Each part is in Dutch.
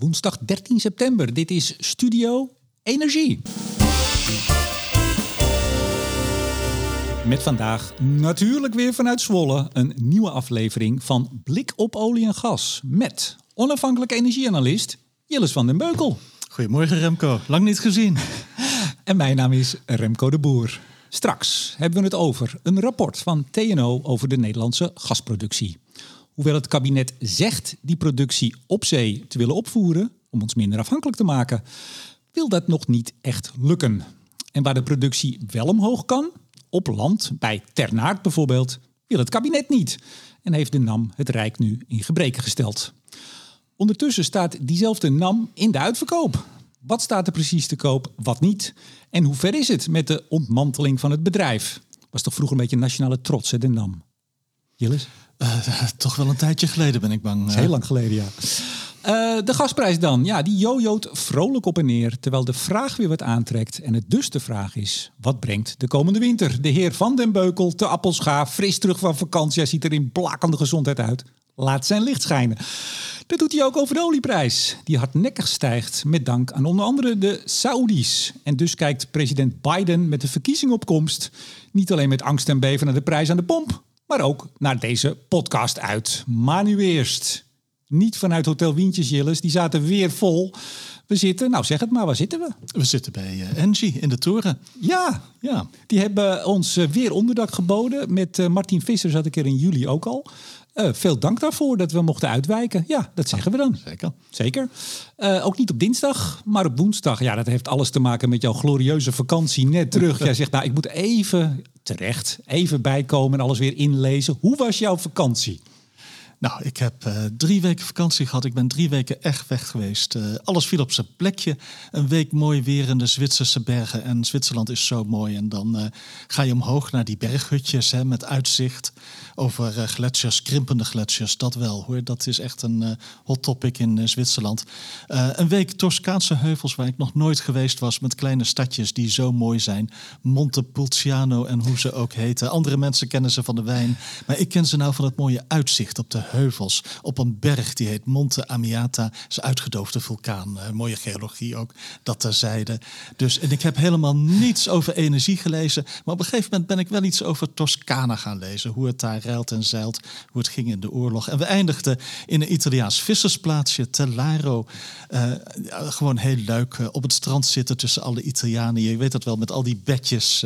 Woensdag 13 september. Dit is Studio Energie. Met vandaag natuurlijk weer vanuit Zwolle een nieuwe aflevering van Blik op olie en gas. Met onafhankelijk energieanalist Jilles van den Beukel. Goedemorgen Remco, lang niet gezien. En mijn naam is Remco de Boer. Straks hebben we het over een rapport van TNO over de Nederlandse gasproductie. Hoewel het kabinet zegt die productie op zee te willen opvoeren om ons minder afhankelijk te maken, wil dat nog niet echt lukken. En waar de productie wel omhoog kan, op land, bij Ternaard bijvoorbeeld, wil het kabinet niet. En heeft de NAM het Rijk nu in gebreken gesteld. Ondertussen staat diezelfde NAM in de uitverkoop. Wat staat er precies te koop, wat niet? En hoe ver is het met de ontmanteling van het bedrijf? Was toch vroeger een beetje nationale trots, hè, de NAM? Jillis? Uh, toch wel een tijdje geleden ben ik bang. Is heel lang geleden, ja. Uh, de gasprijs dan, ja, die jojoot vrolijk op en neer, terwijl de vraag weer wat aantrekt. En het dus de vraag is, wat brengt de komende winter? De heer Van den Beukel te Appelscha, fris terug van vakantie, hij ziet er in blakende gezondheid uit. Laat zijn licht schijnen. Dat doet hij ook over de olieprijs, die hardnekkig stijgt met dank aan onder andere de Saoedi's. En dus kijkt president Biden met de verkiezingopkomst niet alleen met angst en beven naar de prijs aan de pomp, maar ook naar deze podcast uit. Maar eerst. Niet vanuit Hotel Wientjes, Jilles. Die zaten weer vol. We zitten, nou zeg het maar, waar zitten we? We zitten bij uh, Engie in de toren. Ja, ja, die hebben ons uh, weer onderdak geboden. Met uh, Martin Visser zat ik er in juli ook al. veel dank daarvoor dat we mochten uitwijken. Ja, dat zeggen we dan. Zeker. Zeker. ook niet op dinsdag, maar op woensdag. Ja, dat heeft alles te maken met jouw glorieuze vakantie net terug. Jij zegt, nou, ik moet even terecht, even bijkomen en alles weer inlezen. Hoe was jouw vakantie? Nou, ik heb uh, drie weken vakantie gehad. Ik ben drie weken echt weg geweest. Uh, alles viel op zijn plekje. Een week mooi weer in de Zwitserse bergen. En Zwitserland is zo mooi. En dan uh, ga je omhoog naar die berghutjes hè, met uitzicht over gletsjers, krimpende gletsjers. Dat wel hoor. Dat is echt een hot topic in Zwitserland. een week Toscaanse heuvels waar ik nog nooit geweest was. Met kleine stadjes die zo mooi zijn. Montepulciano en hoe ze ook heten. Andere mensen kennen ze van de wijn. Maar ik ken ze nou van het mooie uitzicht op de heuvels op een berg die heet Monte Amiata. is uitgedoofde vulkaan. Mooie geologie ook, dat terzijde. Dus en ik heb helemaal niets over energie gelezen. Maar op een gegeven moment ben ik wel iets over Toscana gaan lezen. Hoe het daar en zeilt, hoe het ging in de oorlog. En we eindigden in een Italiaans vissersplaatsje, Telaro. Uh, gewoon heel leuk uh, op het strand zitten tussen alle Italianen. Je weet dat wel, met al die bedjes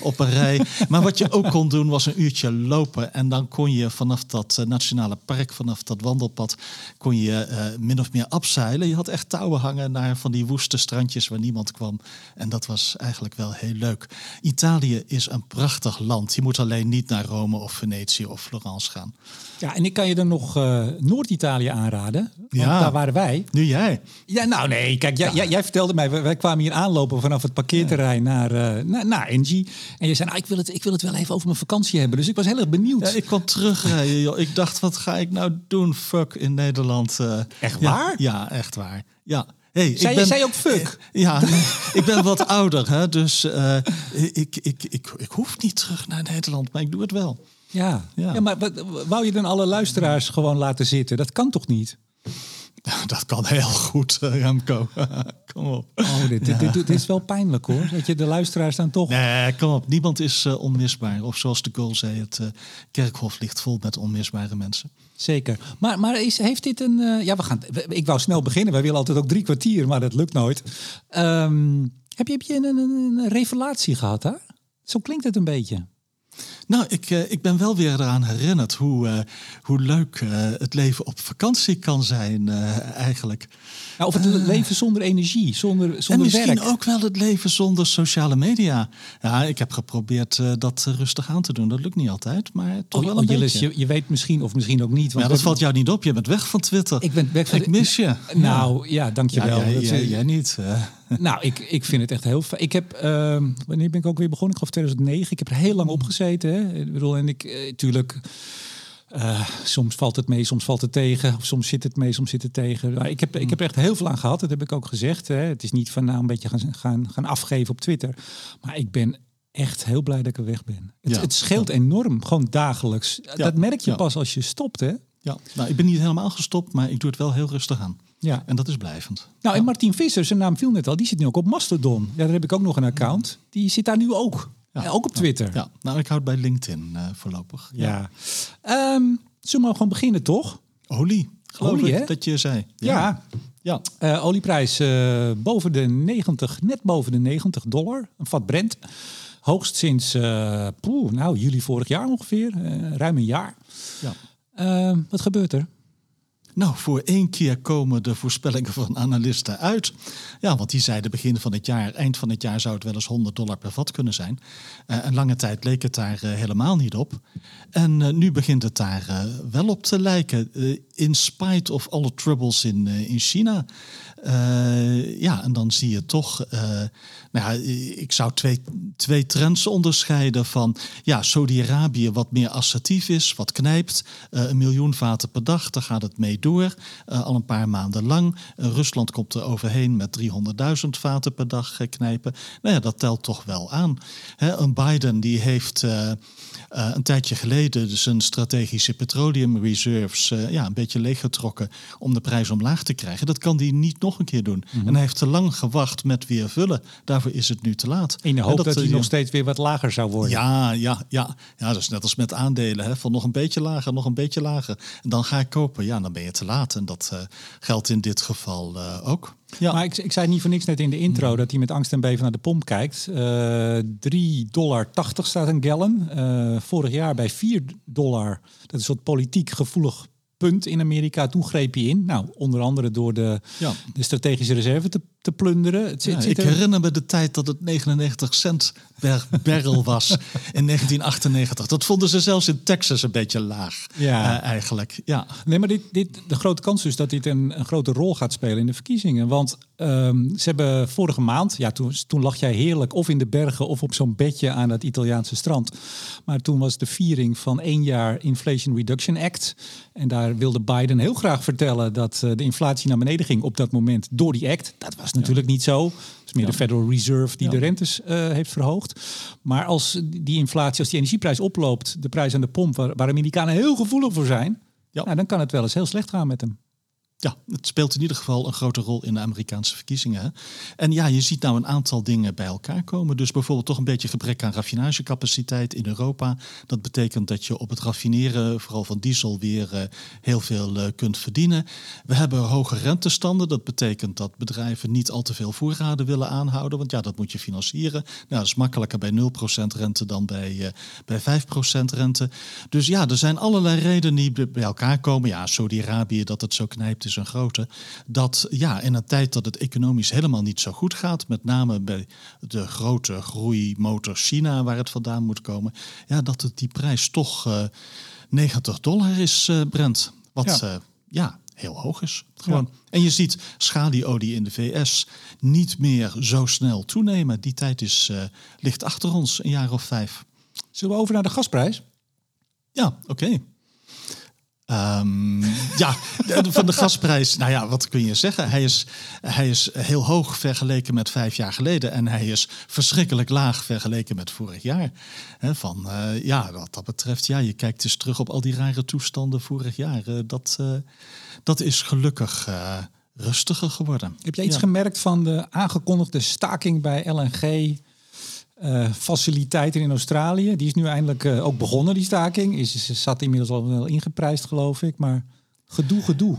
op een rij. maar wat je ook kon doen, was een uurtje lopen. En dan kon je vanaf dat nationale park, vanaf dat wandelpad, kon je min of meer afzeilen. Je had echt touwen hangen naar van die woeste strandjes waar niemand kwam. En dat was eigenlijk wel heel leuk. Italië is een prachtig land. Je moet alleen niet naar Rome of Venetië of Florence gaan. Ja, en ik kan je dan nog uh, Noord-Italië aanraden. Want ja, daar waren wij. Nu jij. Ja, nou nee, kijk, jij, ja. jij, jij vertelde mij, wij, kwamen hier aanlopen vanaf het parkeerterrein ja. naar, uh, naar, naar Engie. En je zei, nou, ik wil, het, ik wil het wel even over mijn vakantie hebben. Dus ik was heel erg benieuwd. Ja, ik kwam terugrijden, joh. Ik dacht, wat ga ik nou doen? Fuck in Nederland. Uh, echt waar? Ja, echt waar. Ja. Hey, zei, ik ben, ook fuck? Ja, ik ben wat ouder, hè, dus uh, ik, ik, ik, ik hoef niet terug naar Nederland, maar ik doe het wel. Ja, ja. ja maar wou je dan alle luisteraars gewoon laten zitten? Dat kan toch niet? Dat kan heel goed, eh, Remco. kom op. Oh, dit, dit, dit, is wel pijnlijk hoor. Dat je de luisteraars dan toch. Nee, kom op. Niemand is uh, onmisbaar. Of zoals de goal zei, het uh, kerkhof ligt vol met onmisbare mensen. Zeker. Maar, maar is, heeft dit een. Uh, ja, we gaan. Ik wou snel beginnen. Wij willen altijd ook drie kwartier, maar dat lukt nooit. Um, heb je, heb je een, een, een revelatie gehad, hè? Zo klinkt het een beetje. Nou, ik, uh, ik ben wel weer eraan herinnerd hoe, uh, hoe leuk uh, het leven op vakantie kan zijn, eigenlijk. Nou, of het leven zonder energie, zonder, zonder en misschien werk. ook wel het leven zonder sociale media. Ja, ik heb geprobeerd dat rustig aan te doen. Dat lukt niet altijd, maar toch oh, wel een oh, beetje. Je, je weet misschien of misschien ook niet. Want ja, dat valt jou niet op. Je bent weg van Twitter. Ik ben weg van Ik mis je. Nou, ja, dankjewel. Ja, jij, jij, jij niet. nou, ik, ik vind het echt heel fijn. Ik heb, uh, wanneer ben ik ook weer begonnen? Ik geloof 2009. Ik heb er heel lang op gezeten. Hè. Ik bedoel, en ik, natuurlijk... Uh, soms valt het mee, soms valt het tegen. Of soms zit het mee, soms zit het tegen. Maar ik, heb, ik heb er echt heel veel aan gehad. Dat heb ik ook gezegd. Hè. Het is niet van nou een beetje gaan, gaan, gaan afgeven op Twitter. Maar ik ben echt heel blij dat ik er weg ben. Het, ja, het scheelt enorm, gewoon dagelijks. Ja, dat merk je pas als je stopt, hè? Ja, nou, ik ben niet helemaal gestopt, maar ik doe het wel heel rustig aan. Ja. En dat is blijvend. Nou, en Martin Visser, zijn naam viel net al, die zit nu ook op Mastodon. Ja, daar heb ik ook nog een account. Die zit daar nu ook. Ja. Ja, ook op Twitter. Ja, nou, ik houd bij LinkedIn eh, voorlopig. Ja. Ehm, zullen we gewoon beginnen, toch? Olie, geloof Olie, ik hè? dat je zei. Ja. ja. Eh, olieprijs eh, boven de 90, net boven de 90 dollar. Een vat Brent. Hoogst sinds, eh, poeh, nou, juli vorig jaar ongeveer. eh, ruim een jaar. ja. Ehm, wat gebeurt er? Nou, voor één keer komen de voorspellingen van analisten uit. Ja, want die zeiden begin van het jaar, eind van het jaar zou het wel eens 100 dollar per vat kunnen zijn. Eh, een lange tijd leek het daar eh, helemaal niet op. En eh, nu begint het daar wel op te lijken. in spite of alle troubles in, in China. Eh, ja, en dan zie je toch, eh, nou ja, ik zou twee, twee trends onderscheiden van, ja, Saudi-Arabië wat meer assertief is, wat knijpt, eh, een miljoen vaten per dag, daar gaat het mee door, al een paar maanden lang. Rusland komt er overheen met 300.000 vaten per dag knijpen. Nou ja, dat telt toch wel aan. Hè, een Biden die heeft eh, eh, een tijdje geleden zijn strategische petroleum reserves eh, ja, een beetje leeggetrokken om de prijs omlaag te krijgen. Dat kan hij niet nog een keer doen. En hij heeft te lang gewacht met weer vullen. Daarvoor is het nu te laat. In de hoop dat, eh, hij ja. nog steeds weer wat lager zou worden. Ja, ja, ja. ja, dat is net als met aandelen. Hè? Van nog een beetje lager, nog een beetje lager. En dan ga ik kopen. Ja, dan ben je te laat. En dat eh, geldt in dit geval eh, ook. Ja. Maar ik, ik zei niet voor niks net in de intro dat hij met angst en beven naar de pomp kijkt. Eh 3,80 dollar staat een gallon. Eh, vorig jaar bij 4 dollar. Dat is een soort politiek gevoelig punt in Amerika. Toen greep hij in. Nou, onder andere door de, Ja. de strategische reserve te, te plunderen. Het, zit- Ja, zit ik er- herinner me de tijd dat het 99 cent per barrel was in 1998. Dat vonden ze zelfs in Texas een beetje laag, Ja. eh, eigenlijk. Ja. Nee, maar dit, dit, de grote kans is dat dit een, een grote rol gaat spelen in de verkiezingen. Want ehm, ze hebben vorige maand, ja, toen, toen lag jij heerlijk of in de bergen of op zo'n bedje aan het Italiaanse strand. Maar toen was de viering van één jaar Inflation Reduction Act. En daar wilde Biden heel graag vertellen dat eh, de inflatie naar beneden ging op dat moment door die act. Dat was natuurlijk niet zo. Het is meer de Federal Reserve die Ja. de rentes eh, heeft verhoogd. Maar als die inflatie, als die energieprijs oploopt, de prijs aan de pomp, waar, waar Amerikanen heel gevoelig voor zijn, Ja. nou, dan kan het wel eens heel slecht gaan met hem. Ja, het speelt in ieder geval een grote rol in de Amerikaanse verkiezingen. En ja, je ziet nou een aantal dingen bij elkaar komen. Dus bijvoorbeeld toch een beetje gebrek aan raffinagecapaciteit in Europa. Dat betekent dat je op het raffineren, vooral van diesel, weer eh, heel veel eh, kunt verdienen. We hebben hoge rentestanden. Dat betekent dat bedrijven niet al te veel voorraden willen aanhouden. Want ja, dat moet je financieren. Nou, dat is makkelijker bij 0% rente dan bij, eh, bij 5% rente. Dus ja, er zijn allerlei redenen die bij elkaar komen. Ja, Saudi-Arabië, dat het zo knijpt, is een grote. Dat ja, in een tijd dat het economisch helemaal niet zo goed gaat, met name bij de grote groeimotor China, waar het vandaan moet komen, ja, dat het die prijs toch eh 90 dollar is, eh Brent. Wat Ja. ja. ja, heel hoog is. Gewoon. En je ziet schalieolie in de VS niet meer zo snel toenemen. Die tijd is, eh, ligt achter ons, een jaar of vijf. Zullen we over naar de gasprijs? Ja, oké. Ehm, ja, van de gasprijs, nou ja, wat kun je zeggen? Hij is, hij is heel hoog vergeleken met vijf jaar geleden. En hij is verschrikkelijk laag vergeleken met vorig jaar. Hè, van, eh, ja, wat dat betreft, ja, je kijkt eens terug op al die rare toestanden vorig jaar. Eh, dat, eh, dat is gelukkig rustiger geworden. Heb jij iets Ja. gemerkt van de aangekondigde staking bij LNG? Eh, faciliteiten in Australië. Die is nu eindelijk eh, ook begonnen, die staking. Is, is- zat inmiddels al wel ingeprijsd, geloof ik. Maar gedoe, gedoe.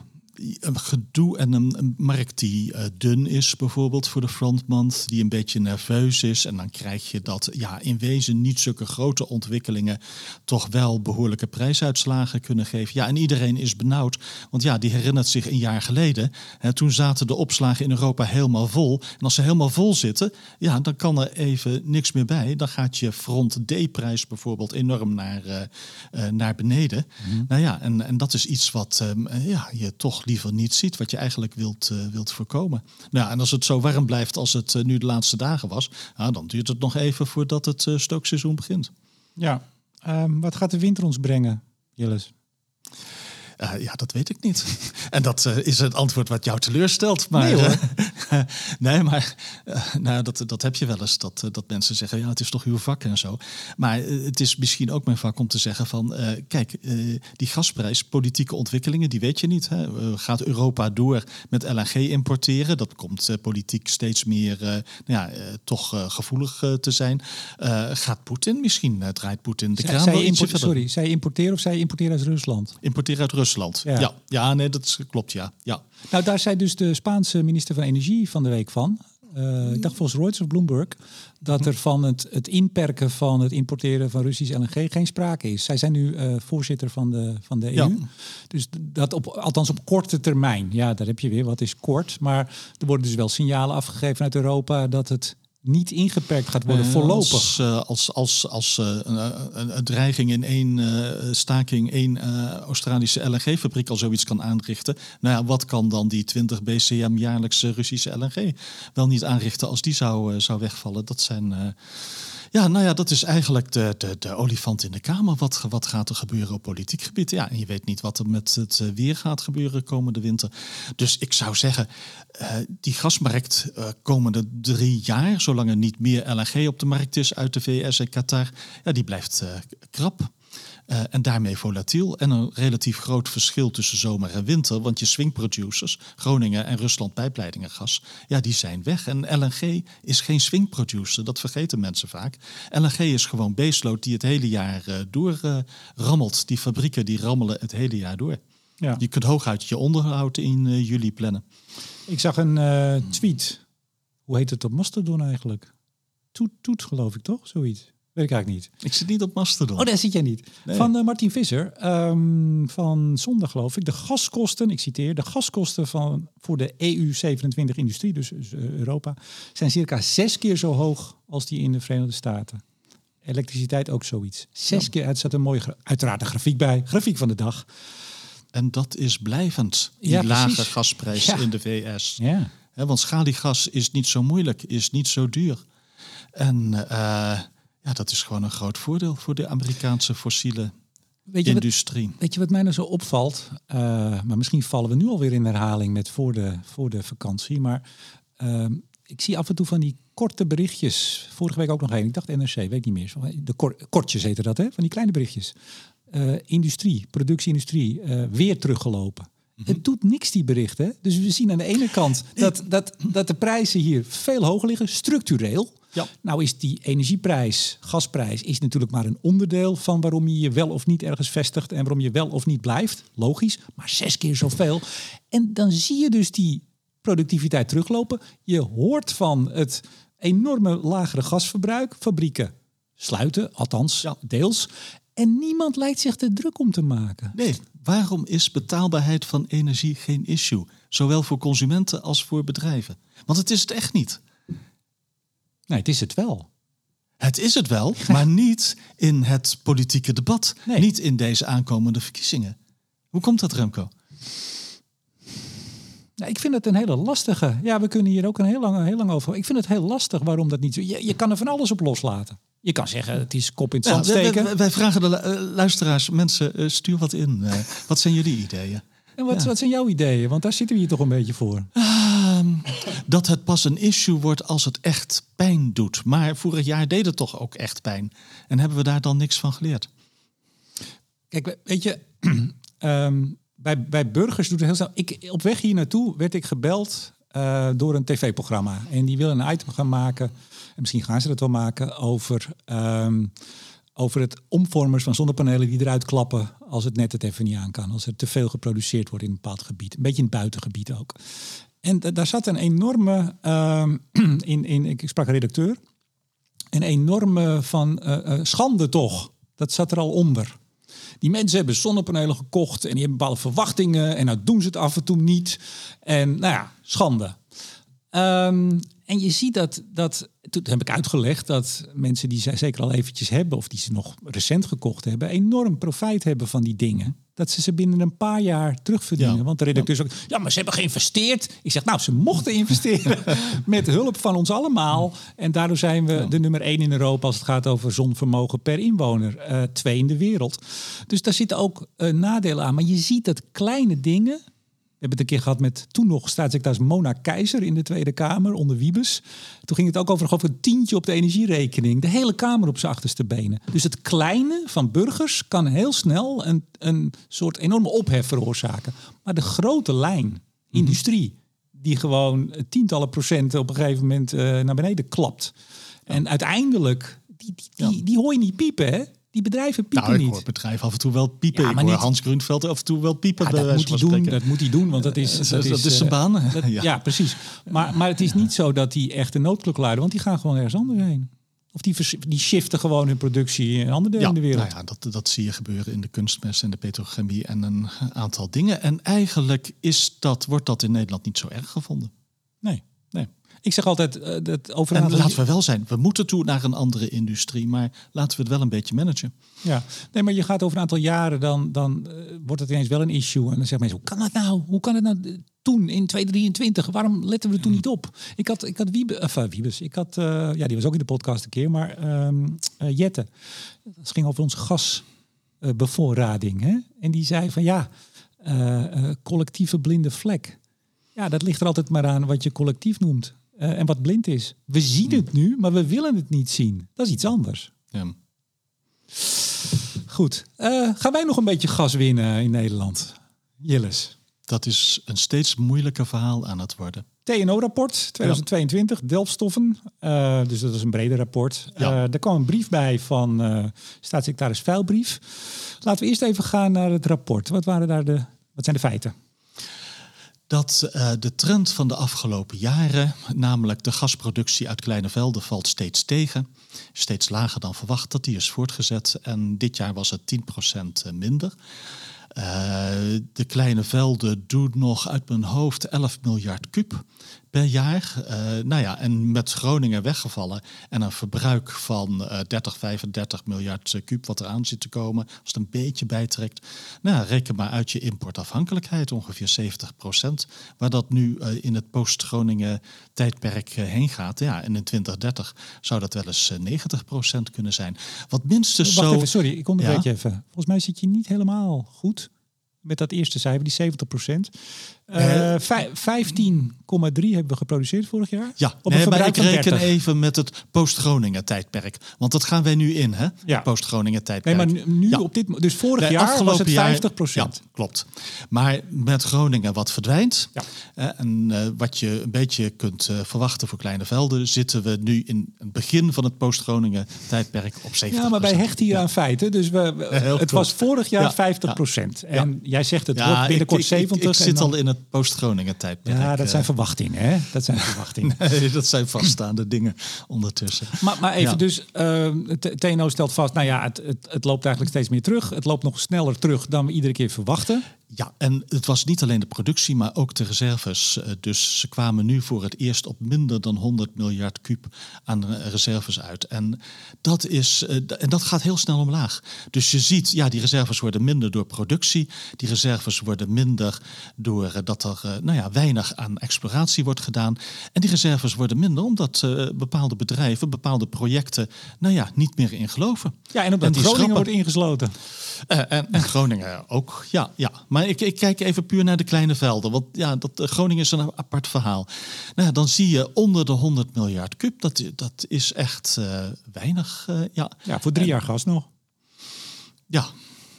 Een gedoe en een, een markt die eh, dun is, bijvoorbeeld voor de frontman, die een beetje nerveus is. En dan krijg je dat ja, in wezen niet zulke grote ontwikkelingen toch wel behoorlijke prijsuitslagen kunnen geven. Ja, en iedereen is benauwd, want ja, die herinnert zich een jaar geleden. Hè, toen zaten de opslagen in Europa helemaal vol. En als ze helemaal vol zitten, ja, dan kan er even niks meer bij. Dan gaat je front D-prijs bijvoorbeeld enorm naar, eh, eh, naar beneden. Nou ja, en, en dat is iets wat ehm, ja, je toch liever niet ziet, wat je eigenlijk wilt, eh, wilt voorkomen. Nou, en als het zo warm blijft als het eh, nu de laatste dagen was, dan duurt het nog even voordat het eh, stookseizoen begint. Ja. Ehm, wat gaat de winter ons brengen, Jilles? Uh, ja, dat weet ik niet. en dat uh, is het antwoord wat jou teleurstelt. Maar, nee, hoor. nee maar nou, dat, dat heb je wel eens. Dat, dat mensen zeggen, ja, het is toch uw vak en zo. Maar het is misschien ook mijn vak om te zeggen van... kijk, die gasprijs, politieke ontwikkelingen, die weet je niet. Hè? gaat Europa door met LNG importeren? Dat komt politiek steeds meer nou ja, toch gevoelig te zijn. gaat Poetin misschien, draait Poetin de kraan zij, Sorry, zij importeren of zij importeren uit Rusland? Importeren uit Rusland, ja. ja. nee, dat klopt, ja. ja. Nou, daar zei dus de Spaanse minister van Energie van de week van. Uh, ik dacht volgens Reuters of Bloomberg dat er van het, het inperken van het importeren van Russisch LNG geen sprake is. Zij zijn nu uh, voorzitter van de, van de EU. Ja. Dus dat op, althans op korte termijn. Ja, daar heb je weer wat is kort. Maar er worden dus wel signalen afgegeven uit Europa dat het niet ingeperkt gaat worden voorlopig. Als, uh, als, als, als uh, een, een, dreiging in één staking één Australische LNG-fabriek al zoiets kan aanrichten. Nou ja, wat kan dan die 20 BCM jaarlijkse Russische LNG wel niet aanrichten als die zou, zou wegvallen? Dat zijn ja, nou ja, dat is eigenlijk de, de, de olifant in de kamer. Wat, wat gaat er gebeuren op politiek gebied? Ja, en je weet niet wat er met het eh, weer gaat gebeuren komende winter. Dus ik zou zeggen, uh, die gasmarkt uh, komende drie jaar, zolang er niet meer LNG op de markt is uit de VS en Qatar, ja, die blijft krap. Uh, en daarmee volatiel. En een relatief groot verschil tussen zomer en winter. Want je swing producers, Groningen en Rusland pijpleidingengas, ja, die zijn weg. En LNG is geen swing producer, dat vergeten mensen vaak. LNG is gewoon baseload die het hele jaar uh, door uh, rammelt. Die fabrieken die rammelen het hele jaar door. Ja. Je kunt hooguit je onderhoud in juli plannen. Ik zag een tweet. Hoe heet het op Mastodon eigenlijk? Toet, toet geloof ik toch? Zoiets. Weet ik eigenlijk niet. Ik zit niet op Mastodon. Oh, daar zit jij niet. Van uh, Martin Visser, um, van zondag geloof ik. De gaskosten, ik citeer, de gaskosten van, voor de EU27-industrie, dus, dus uh, Europa, zijn circa zes keer zo hoog als die in de Verenigde Staten. Elektriciteit ook zoiets. Zes ja. keer, het staat een mooie, uiteraard een grafiek bij, grafiek van de dag. En dat is blijvend, die ja, lage gasprijs ja. in de VS. Ja. He, want schaliegas is niet zo moeilijk, is niet zo duur. En... Uh, ja, dat is gewoon een groot voordeel voor de Amerikaanse fossiele weet je industrie. Wat, weet je wat mij nou zo opvalt? Uh, maar misschien vallen we nu alweer in herhaling met voor de, voor de vakantie. Maar uh, ik zie af en toe van die korte berichtjes. Vorige week ook nog één. Ik dacht NRC, weet ik niet meer. De kor kortjes heette dat, hè? Van die kleine berichtjes. Uh, industrie, productieindustrie, weer teruggelopen. Mhm. Het doet niks, die berichten. Dus we zien aan de ene kant dat, dat, dat de prijzen hier veel hoger liggen, structureel. Ja. Nou is die energieprijs, gasprijs, is natuurlijk maar een onderdeel van waarom je je wel of niet ergens vestigt en waarom je wel of niet blijft. Logisch, maar zes keer zoveel. En dan zie je dus die productiviteit teruglopen. Je hoort van het enorme lagere gasverbruik. Fabrieken sluiten, althans ja. deels. En niemand lijkt zich er druk om te maken. Nee, waarom is betaalbaarheid van energie geen issue? Zowel voor consumenten als voor bedrijven. Want het is het echt niet. Nee, het is het wel. Het is het wel, maar niet in het politieke debat. Nee. Niet in deze aankomende verkiezingen. Hoe komt dat, Remco? Nou, ik vind het een hele lastige. Ja, we kunnen hier ook een heel lang, heel lang over. Ik vind het heel lastig waarom dat niet zo. Je, je kan er van alles op loslaten. Je kan zeggen, het is kop in het zand steken. Wij, wij, vragen de uh, luisteraars, mensen, uh, stuur wat in. Uh, wat zijn jullie ideeën? En wat, ja. wat, zijn jouw ideeën? Want daar zitten we hier toch een beetje voor. Uh, dat het pas een issue wordt als het echt pijn doet. Maar vorig jaar deed het toch ook echt pijn. En hebben we daar dan niks van geleerd? Kijk, weet je, um, bij, bij burgers doet het heel snel. Ik, op weg hier naartoe werd ik gebeld uh, door een tv-programma. En die willen een item gaan maken. En misschien gaan ze dat wel maken over, um, over het omvormers van zonnepanelen die eruit klappen als het net het even niet aan kan. Als er te veel geproduceerd wordt in een bepaald gebied. Een beetje in het buitengebied ook. En daar zat een enorme, um, in, in, ik sprak een redacteur, een enorme van uh, uh, schande toch. Dat zat er al onder. Die mensen hebben zonnepanelen gekocht en die hebben bepaalde verwachtingen. En nou doen ze het af en toe niet. En nou ja, schande. Um, en je ziet dat, dat, toen heb ik uitgelegd dat mensen die ze zeker al eventjes hebben, of die ze nog recent gekocht hebben, enorm profijt hebben van die dingen. Dat ze ze binnen een paar jaar terugverdienen. Ja. Want de redacteur zegt, ja, maar ze hebben geïnvesteerd. Ik zeg, nou, ze mochten investeren met hulp van ons allemaal. En daardoor zijn we de nummer één in Europa als het gaat over zonvermogen per inwoner. Eh, twee in de wereld. Dus daar zitten ook eh, nadelen aan. Maar je ziet dat kleine dingen... We hebben het een keer gehad met toen nog staatssecretaris Mona Keizer in de Tweede Kamer onder Wiebes. Toen ging het ook over, een tientje op de energierekening. De hele Kamer op zijn achterste benen. Dus het kleine van burgers kan heel snel een, een soort enorme ophef veroorzaken. Maar de grote lijn, industrie, die gewoon tientallen procenten op een gegeven moment eh, naar beneden klapt. En uiteindelijk, die, die, die, die hoor je niet piepen, hè? Die bedrijven piepen Nou, ik niet. bedrijven af en toe wel piepen. Ja, ik maar hoor niet- Hans Grunveld af en toe wel piepen. Ja, dat wijze moet hij doen. Dat moet hij doen, want dat is, Dat is- dat is eh, zijn baan. dat- Ja. ja. precies. Maar, maar het is niet zo dat die echt een noodklok luiden, want die gaan gewoon ergens anders heen. Of die, die shiften gewoon hun productie in andere delen Ja, in de wereld. nou ja, dat, dat zie je gebeuren in de kunstmest en de petrochemie en een aantal dingen. En eigenlijk is dat, wordt dat in Nederland niet zo erg gevonden. Nee. Ik zeg altijd eh, dat over En laten we wel zijn, we moeten toe naar een andere industrie, maar laten we het wel een beetje managen. Ja, nee, maar je gaat over een aantal jaren, dan, dan eh, wordt het ineens wel een issue. En dan zeggen mensen, hoe kan dat nou? Hoe kan het nou eh, toen, in 2023? Waarom letten we er toen niet op? Ik had, ik had Wiebe, of, Wiebes, ik had, ja, die was ook in de podcast een keer, maar ehm eh, Jette. Dat ging over onze gasbevoorrading. hè? En die zei van, ja, collectieve blinde vlek. Ja, dat ligt er altijd maar aan wat je collectief noemt. Eh, en wat blind is. We zien het nu, maar we willen het niet zien. Dat is iets anders. Ja. Goed. Eh, gaan wij nog een beetje gas winnen in Nederland? Jilles. Dat is een steeds moeilijker verhaal aan het worden. TNO-rapport 2022, delfstoffen. Eh, dus dat is een breder rapport. Ja. Er kwam een brief bij van staatssecretaris Vuilbrief. Laten we eerst even gaan naar het rapport. Wat, waren daar de, wat zijn de feiten? Dat eh, de trend van de afgelopen jaren, namelijk de gasproductie uit kleine velden, valt steeds tegen. Steeds lager dan verwacht, dat die is voortgezet. En dit jaar was het 10% minder. Eh, de kleine velden doen nog uit mijn hoofd 11 miljard kub per jaar. Eh, nou ja, en met Groningen weggevallen en een verbruik van eh 30, 35 miljard eh, kub wat eraan zit te komen, als het een beetje bijtrekt, nou, reken maar uit je importafhankelijkheid, ongeveer 70 procent, waar dat nu eh, in het post-Groningen tijdperk eh, heen gaat. Ja, en in 2030 zou dat wel eens eh, 90 procent kunnen zijn. Wat minstens Wacht zo... even, sorry, ik onderbreek Ja? je even. Volgens mij zit je niet helemaal goed met dat eerste cijfer, die 70 procent. Eh, 15,3 hebben we geproduceerd vorig jaar. Ja, op nee, maar ik reken 30. even met het post-Groningen tijdperk. Want dat gaan wij nu in, hè? Ja. Post-Groningen Nee, tijdperk. maar nu, Ja. op dit, dus vorig Nee, jaar was het jaar- 50 procent. Ja, klopt. Maar met Groningen wat verdwijnt. Ja. eh, en eh, wat je een beetje kunt eh, verwachten voor kleine velden, zitten we nu in het begin van het post-Groningen tijdperk op 70 Ja, maar wij hechten hier aan feiten. Dus we, het was vorig jaar Ja, 50 procent. En jij zegt het wordt binnenkort ik, ik, ik- 70. Ik, zit al in het post-Groningen tijdperk. Ja, dat eh. zijn verwachtingen. Hè? Dat zijn verwachtingen. Nee, dat zijn vaststaande dingen ondertussen. Maar, maar even Ja. dus, eh, het TNO stelt vast, nou ja, het, het, het loopt eigenlijk steeds meer terug. Het loopt nog sneller terug dan we iedere keer verwachten. Ja, en het was niet alleen de productie, maar ook de reserves. Eh, Dus ze kwamen nu voor het eerst op minder dan 100 miljard kuub aan reserves uit. En dat, is, eh, en dat gaat heel snel omlaag. Dus je ziet, ja, die reserves worden minder door productie. Die reserves worden minder door eh, dat er nou ja, weinig aan exploratie wordt gedaan. En die reserves worden minder omdat bepaalde bedrijven, bepaalde projecten, nou ja, niet meer in geloven. Ja, en omdat die Groningen schrappen. wordt ingesloten. En, en Groningen ook, ja. ja. Maar ik, ik kijk even puur naar de kleine velden. Want ja, dat, eh, Groningen is een apart verhaal. Nou, dan zie je onder de 100 miljard kub. Dat, dat is echt eh, weinig. eh, ja. Ja, voor drie jaar gas nog. ja,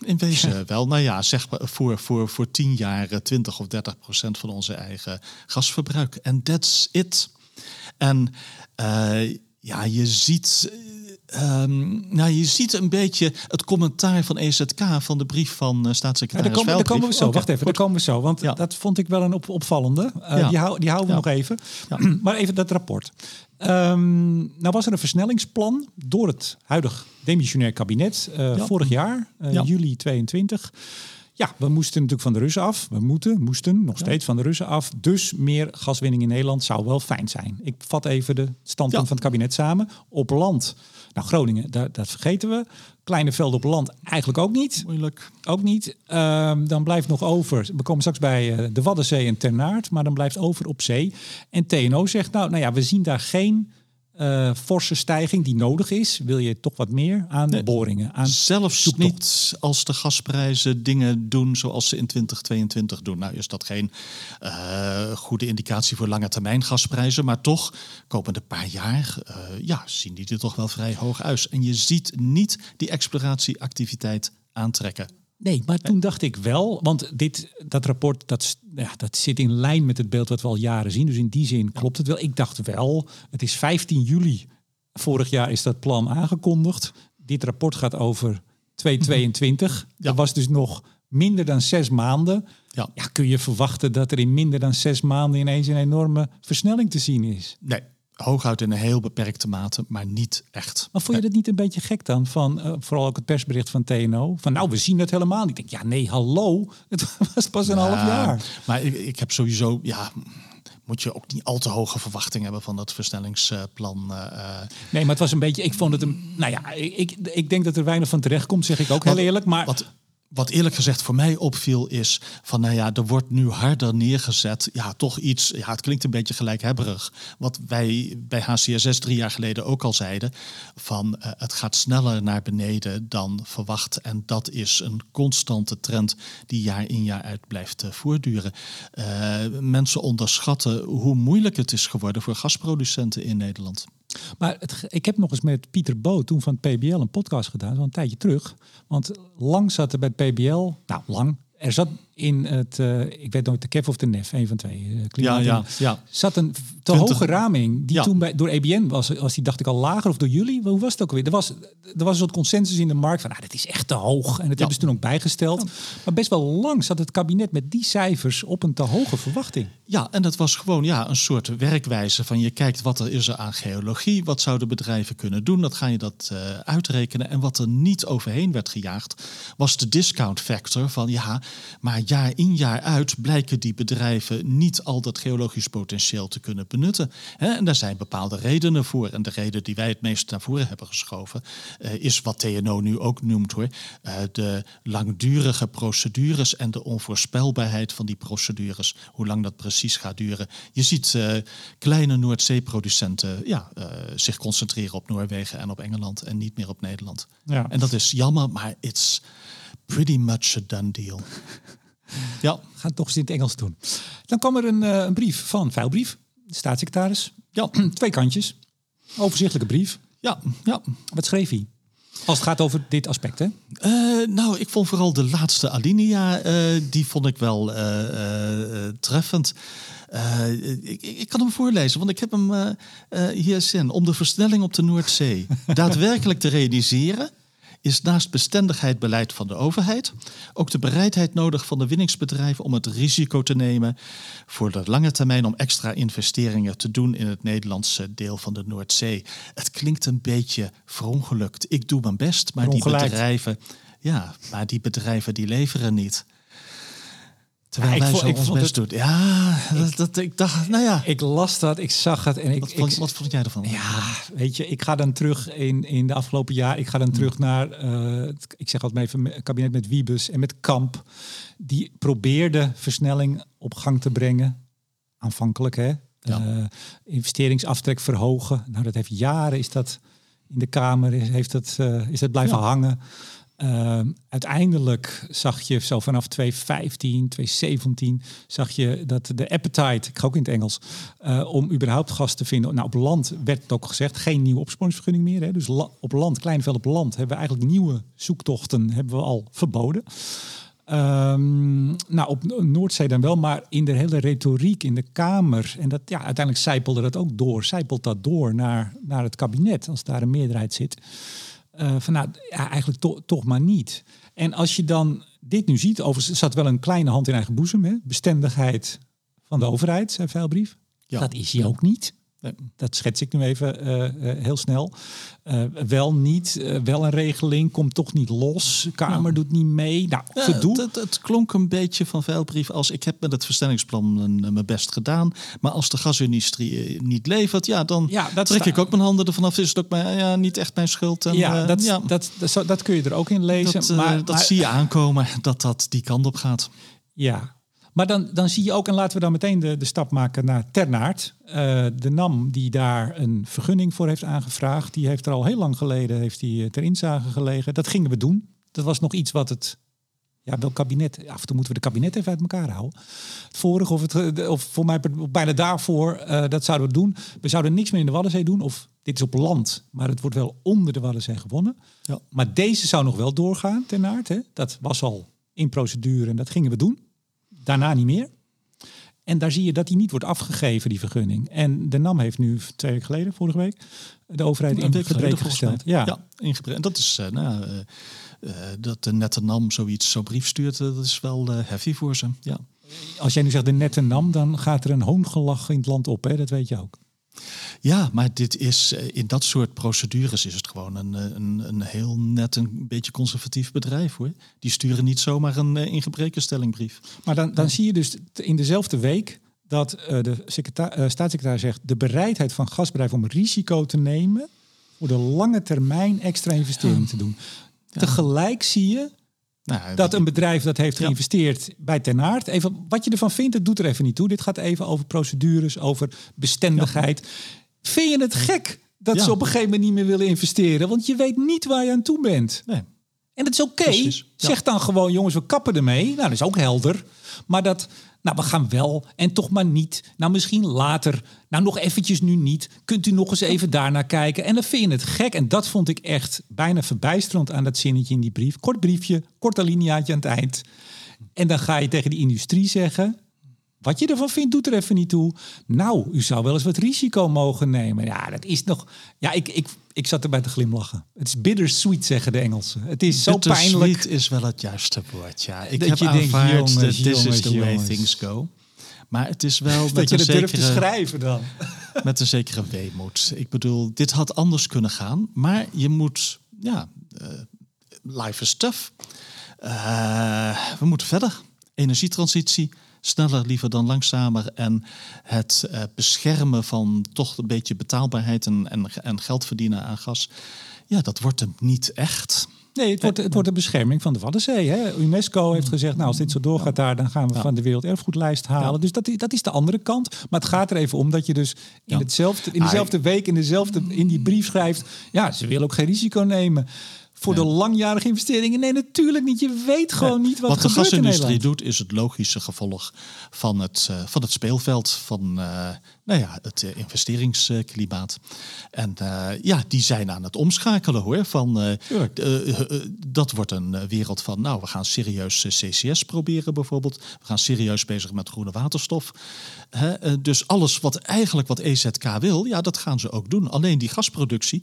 in wezen wel. Nou ja, zeg maar voor, voor, voor 10 jaar eh, 20 of 30 procent van onze eigen gasverbruik. En that's it. En ja, je ziet... eh, ehm, nou, je ziet een beetje het commentaar van EZK van de brief van Ja, staatssecretaris daar, komen, daar komen we zo. Wacht even, daar goed. komen we zo. Want Ja. dat vond ik wel een op, opvallende. Eh, Ja. die, hou, die houden we Ja. nog even. Ja. maar even dat rapport. Ehm, nou was er een versnellingsplan door het huidig demissionair kabinet eh, Ja. vorig jaar, Ja. juli 22. Ja, we moesten natuurlijk van de Russen af. We moeten, moesten nog steeds van de Russen af. Dus meer gaswinning in Nederland zou wel fijn zijn. Ik vat even de standpunt Ja. van het kabinet samen. Op land, nou Groningen, daar, dat vergeten we. Kleine velden op land eigenlijk ook niet. Moeilijk. Ook niet. Ehm, dan blijft nog over. We komen straks bij eh, de Waddenzee en Ternaard, maar dan blijft over op zee. En TNO zegt, nou, nou ja, we zien daar geen eh, forse stijging die nodig is. Wil je toch wat meer aan boringen? Aan Zelfs zoektocht. niet als de gasprijzen dingen doen zoals ze in 2022 doen. Nou is dat geen eh, goede indicatie voor lange termijn gasprijzen. Maar toch, komende paar jaar, eh, ja, zien die er toch wel vrij hoog uit. En je ziet niet die exploratieactiviteit aantrekken. Nee, maar toen dacht ik wel, want dit, dat rapport dat, ja, dat zit in lijn met het beeld wat we al jaren zien. Dus in die zin klopt het wel. Ik dacht wel, het is 15 juli. Vorig jaar is dat plan aangekondigd. Dit rapport gaat over 2022. Dat was dus nog minder dan zes maanden. Ja. Ja, kun je verwachten dat er in minder dan zes maanden ineens een enorme versnelling te zien is? Nee, hooguit in een heel beperkte mate, maar niet echt. Maar vond je dat niet een beetje gek dan? Van, eh, vooral ook het persbericht van TNO. Van nou, we zien het helemaal niet. Ik denk, ja nee, hallo. Het was pas een half Ja, jaar. Maar ik, ik heb sowieso, ja, moet je ook niet al te hoge verwachtingen hebben van dat versnellingsplan. eh, eh. Nee, maar het was een beetje. Ik vond het een. Nou ja, ik, ik denk dat er weinig van terecht komt, zeg ik ook heel eerlijk. Maar Wat, wat eerlijk gezegd voor mij opviel is van, nou ja, er wordt nu harder neergezet. Ja, toch iets, ja, het klinkt een beetje gelijkhebberig. Wat wij bij HCSS drie jaar geleden ook al zeiden. Van eh, het gaat sneller naar beneden dan verwacht. En dat is een constante trend die jaar in jaar uit blijft eh, voortduren. Eh, mensen onderschatten hoe moeilijk het is geworden voor gasproducenten in Nederland. Maar ik heb nog eens met Pieter Boot toen van het PBL een podcast gedaan, zo'n tijdje terug. Want lang zat er bij het PBL, nou lang, er zat in het, eh, ik weet nooit de KEF of de NEF, een van twee. eh, klimaat- ja, ja. Zat een te 20. hoge raming die Ja. toen bij, door EBN was, was die dacht ik al lager of door jullie. Hoe was het ook weer? Er was, er was een soort consensus in de markt van, nou, dat is echt te hoog. En dat hebben ze toen ook bijgesteld. Maar best wel lang zat het kabinet met die cijfers op een te hoge verwachting. Ja, en dat was gewoon ja, een soort werkwijze van je kijkt wat er is er aan geologie, wat zouden bedrijven kunnen doen, dat ga je dat eh, uitrekenen. En wat er niet overheen werd gejaagd, was de discount factor van ja, maar jaar in jaar uit blijken die bedrijven niet al dat geologisch potentieel te kunnen benutten. En daar zijn bepaalde redenen voor. En de reden die wij het meest naar voren hebben geschoven, eh, is wat TNO nu ook noemt hoor. eh, de langdurige procedures en de onvoorspelbaarheid van die procedures. Hoe lang dat precies gaat duren. Je ziet eh, kleine Noordzeeproducenten ja, zich concentreren op Noorwegen en op Engeland en niet meer op Nederland. Ja. En dat is jammer, maar it's pretty much a done deal. Ja, Ga het toch eens in het Engels doen. Dan kwam er een, eh, een brief van Veilbrief, de staatssecretaris. ja, Twee kantjes. Overzichtelijke brief. ja, ja. Wat schreef hij? Als het gaat over dit aspect, hè? Eh, nou, ik vond vooral de laatste alinea, eh, die vond ik wel treffend. Ik, ik kan hem voorlezen, want ik heb hem hier zin. Om de versnelling op de Noordzee daadwerkelijk te realiseren, is naast bestendigheidsbeleid van de overheid ook de bereidheid nodig van de winningsbedrijven om het risico te nemen voor de lange termijn om extra investeringen te doen in het Nederlandse deel van de Noordzee. Het klinkt een beetje verongelukt. Ik doe mijn best, maar die bedrijven, ja, maar die bedrijven die leveren niet. Terwijl Ja, ik wij vond- zo ik ons best het- doen. Ja, dat, dat, ik dacht, nou ja. Ik las dat, ik zag het en ik... Wat, vond- ik wat vond jij ervan? ja, weet je, ik ga dan terug in, in de afgelopen jaar. Ik ga dan terug naar, eh, ik zeg altijd maar even, het kabinet met Wiebes en met Kamp. Die probeerde versnelling op gang te brengen. Aanvankelijk, hè? Ja. Eh, investeringsaftrek verhogen. Nou, dat heeft jaren, is dat in de Kamer, is- heeft dat, eh, is dat blijven Ja. hangen. Ehm, uiteindelijk zag je zo vanaf 2015, 2017, zag je dat de appetite, ik ga ook in het Engels, eh, om überhaupt gas te vinden. Nou, op land werd het ook gezegd, geen nieuwe opsporingsvergunning meer. Hè. Dus op land, Kleinveld op land, hebben we eigenlijk nieuwe zoektochten hebben we al verboden. Ehm, nou, op No- Noordzee dan wel, maar in de hele retoriek in de Kamer. En dat, ja, uiteindelijk zijpelde dat ook door. Zijpelt dat door naar, naar het kabinet, als daar een meerderheid zit. Eh, van nou, ja, eigenlijk to- toch maar niet. En als je dan dit nu ziet, overigens er zat wel een kleine hand in eigen boezem. Hè? Bestendigheid van de overheid, zei Veilbrief. Ja. Dat is hij ook niet. Dat schets ik nu even uh, uh, heel snel. Uh, wel niet, wel een regeling, komt toch niet los. Kamer doet niet mee. Nou, ja, gedoe. Het, het, klonk een beetje van vuilbrief als ik heb met het verstellingsplan mijn best gedaan. Maar als de gasindustrie niet levert, ja, dan ja, dat trek ik ook mijn handen ervan af. Is het ook mijn, ja, niet echt mijn schuld. En, ja, dat, ja. Dat, dat, dat, kun je er ook in lezen. Dat, maar, dat zie je aankomen, dat dat die kant op gaat. Ja, maar dan, dan zie je ook, en laten we dan meteen de, de stap maken naar Ternaert. Uh, de NAM die daar een vergunning voor heeft aangevraagd, die heeft er al heel lang geleden heeft die eh, ter inzage gelegen. Dat gingen we doen. Dat was nog iets wat het, ja, wel kabinet, af en toe moeten we de kabinet even uit elkaar houden. Het vorige of, het, of voor mij bijna daarvoor, uh, dat zouden we doen. We zouden niks meer in de Waddenzee doen, of dit is op land, maar het wordt wel onder de Waddenzee gewonnen. Ja. Maar deze zou nog wel doorgaan, Ternaert. Hè? Dat was al in procedure en dat gingen we doen daarna niet meer. En daar zie je dat die niet wordt afgegeven, die vergunning. En de NAM heeft nu twee weken geleden, vorige week, de overheid in gebreken gesteld. Ja, ja in En dat is, uh, nou, uh, uh, dat de nette NAM zoiets, zo'n brief stuurt, dat is wel heavy voor ze. Ja. Als jij nu zegt de nette NAM, dan gaat er een hoongelach in het land op, hè? dat weet je ook. Ja, maar dit is eh, in dat soort procedures is het gewoon een, eh, een, een heel net een beetje conservatief bedrijf hoor. Die sturen niet zomaar een uh, ingebrekenstellingbrief. Maar dan, dan zie je dus in dezelfde week dat uh, de staatssecretaris zegt de bereidheid van gasbedrijven om risico te nemen voor de lange termijn extra investering te doen. Tegelijk zie je nou, dat een bedrijf dat heeft geïnvesteerd bij Ten Aard. Even wat je ervan vindt, het doet er even niet toe. Dit gaat even over procedures, over bestendigheid. Vind je het gek dat ze op een gegeven moment niet meer willen investeren? Want je weet niet waar je aan toe bent. Nee. En dat is oké. Zeg dan gewoon, jongens, we kappen ermee. Nou, dat is ook helder. Maar dat, nou, we gaan wel en toch maar niet. Nou, misschien later. Nou, nog eventjes nu niet. Kunt u nog eens even daarnaar kijken? En dan vind je het gek. En dat vond ik echt bijna verbijsterend aan dat zinnetje in die brief. Kort briefje, kort alineaatje aan het eind. En dan ga je tegen die industrie zeggen... Wat je ervan vindt, doet er even niet toe. Nou, u zou wel eens wat risico mogen nemen. Ja, dat is nog. Ja, ik, ik, ik zat erbij te glimlachen. Het is bittersweet, zeggen de Engelsen. Het is zo pijnlijk. is wel het juiste woord. Ja, ik dat heb je denkt, jongens, this is the way things go. Maar het is wel dat met je een zekere, durft te schrijven dan. Met een zekere weemoed. Ik bedoel, dit had anders kunnen gaan, maar je moet, ja, uh, life is tough. Uh, we moeten verder. Energietransitie, sneller liever dan langzamer. En het uh, beschermen van toch een beetje betaalbaarheid en, en, en geld verdienen aan gas. Ja, dat wordt hem niet echt. Nee, het wordt, het wordt een bescherming van de Waddenzee. Hè? UNESCO heeft gezegd, nou als dit zo doorgaat daar, dan gaan we van de werelderfgoedlijst halen. Dus dat, dat is de andere kant. Maar het gaat er even om dat je dus in, hetzelfde, in dezelfde week, in, dezelfde, in die brief schrijft, ja, ze willen ook geen risico nemen voor de langjarige investeringen. Nee, natuurlijk niet. Je weet gewoon niet wat, wat de gasindustrie doet, is het logische gevolg van het, uh, van het speelveld, van uh, nou ja, het uh, investeringsklimaat. En ja, die zijn aan het omschakelen hoor. Van, dat wordt een wereld van, nou, we gaan serieus CCS proberen bijvoorbeeld. We gaan serieus bezig met groene waterstof. dus alles wat eigenlijk wat EZK wil, ja, dat gaan ze ook doen. Alleen die gasproductie,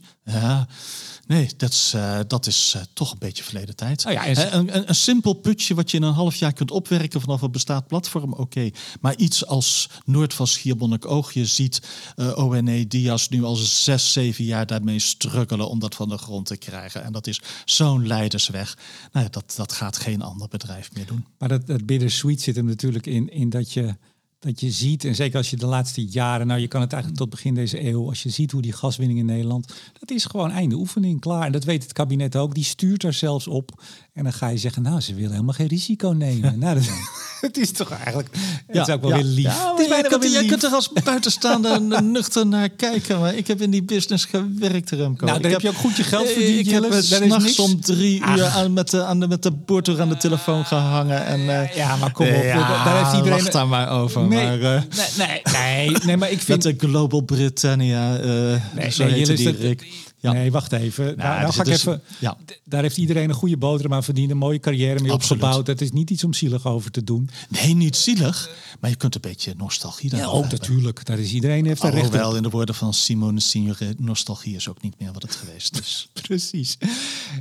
Nee, dat is, uh, dat is uh, toch een beetje verleden tijd. Oh ja, een, een, een, simpel putje wat je in een half jaar kunt opwerken vanaf een bestaand platform, oké. Maar iets als Noord van Schiermonnik-Oog, je ziet uh, eh, ONE Dias nu al zes, zeven jaar daarmee struggelen om dat van de grond te krijgen. En dat is zo'n leidersweg. Nou ja, dat, dat gaat geen ander bedrijf meer doen. Maar dat, dat bittersweet zit er natuurlijk in, in dat je dat je ziet, en zeker als je de laatste jaren, nou je kan het eigenlijk tot begin deze eeuw, als je ziet hoe die gaswinning in Nederland, dat is gewoon einde oefening, klaar. En dat weet het kabinet ook, die stuurt er zelfs op. En dan ga je zeggen, nou ze willen helemaal geen risico nemen. nou, dat, het is toch eigenlijk, het is ook wel weer lief. Ja, het is je, kunt, je kunt er als buitenstaander nuchter naar kijken, maar ik heb in die business gewerkt, Remco. Nou, daar heb je ook goed je geld verdiend. Ik heb s'nachts om drie uur aan, met, de, aan, de, met de boortoer aan de telefoon gehangen. En, uh, ja, maar kom op, daar heeft iedereen... Daar maar over. Nee, maar, uh, nee, nee, nee, nee, maar ik vind... Met de Global Britannia, uh, nee, zo nee, die, Rick. Nee, wacht even. Nou, nou, nou ga ik even. Ja. Daar heeft iedereen een goede boterham aan verdiend, een mooie carrière mee opgebouwd. Het is niet iets om zielig over te doen. Nee, niet zielig. Maar je kunt een beetje nostalgie Ja, ook natuurlijk. Daar is iedereen heeft daar recht wel in de woorden van Simone Signore, nostalgie is ook niet meer wat het geweest is. Precies.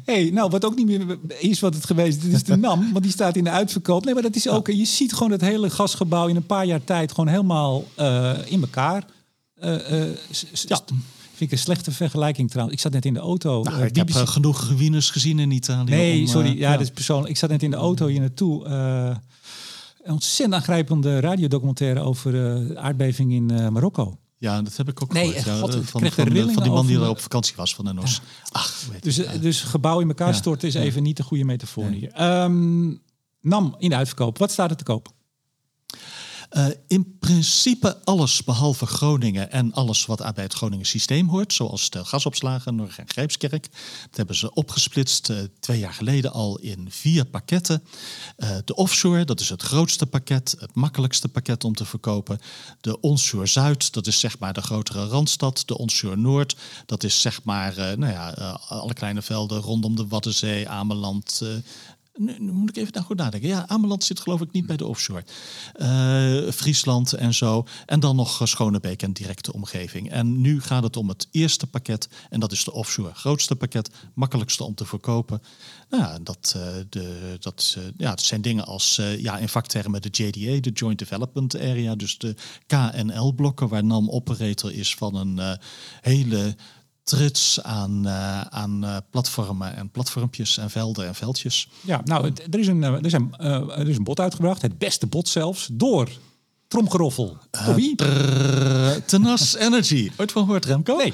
hey, nou, wat ook niet meer is wat het geweest is, is de NAM. want die staat in de uitverkoop. Nee, maar dat is ook... Je ziet gewoon het hele gasgebouw in een paar jaar tijd gewoon helemaal uh, in elkaar Eh, eh, s- Ja. Vind ik een slechte vergelijking trouwens. Ik zat net in de auto. Nou, eh, ik heb eh, genoeg ruïnes gezien in Italië. Nee, om, eh, sorry. Ja, dat is persoonlijk. Ik zat net in de auto hier naartoe. een ontzettend aangrijpende radiodocumentaire over de aardbeving in Marokko. Ja, dat heb ik ook Nee, gehoord. ja, god, van, van, die man die er op vakantie was van de NOS. Ach, weet Dus, dus gebouw in elkaar storten is even niet de goede metafoor hier. Ehm, NAM in de uitverkoop. Wat staat er te koop? Eh, in principe alles behalve Groningen en alles wat bij het Groningen systeem hoort, zoals de gasopslagen, en Grijpskerk. Dat hebben ze opgesplitst eh, twee jaar geleden al in vier pakketten. Eh, de offshore, dat is het grootste pakket, het makkelijkste pakket om te verkopen. De onshore Zuid, dat is zeg maar de grotere Randstad. De onshore Noord, dat is zeg maar nou ja, alle kleine velden rondom de Waddenzee, Ameland, nu, moet ik even nou goed nadenken. Ja, Ameland zit geloof ik niet bij de offshore. Eh, Friesland en zo. En dan nog eh, Schonebeek en directe omgeving. En nu gaat het om het eerste pakket. En dat is de offshore. Grootste pakket, makkelijkste om te verkopen. Nou ja, dat, eh, de, dat, ja, het zijn dingen als ja, in vaktermen de JDA, de Joint Development Area. Dus de KNL-blokken, waar NAM operator is van een hele trits aan, eh, aan eh, platformen en platformpjes en velden en veldjes. Ja, nou, er is, een, eh, er, is een, er is een bot uitgebracht. Het beste bot zelfs. Door Tromgeroffel. Wie? Tenas Energy. Ooit van gehoord, Remco? Nee.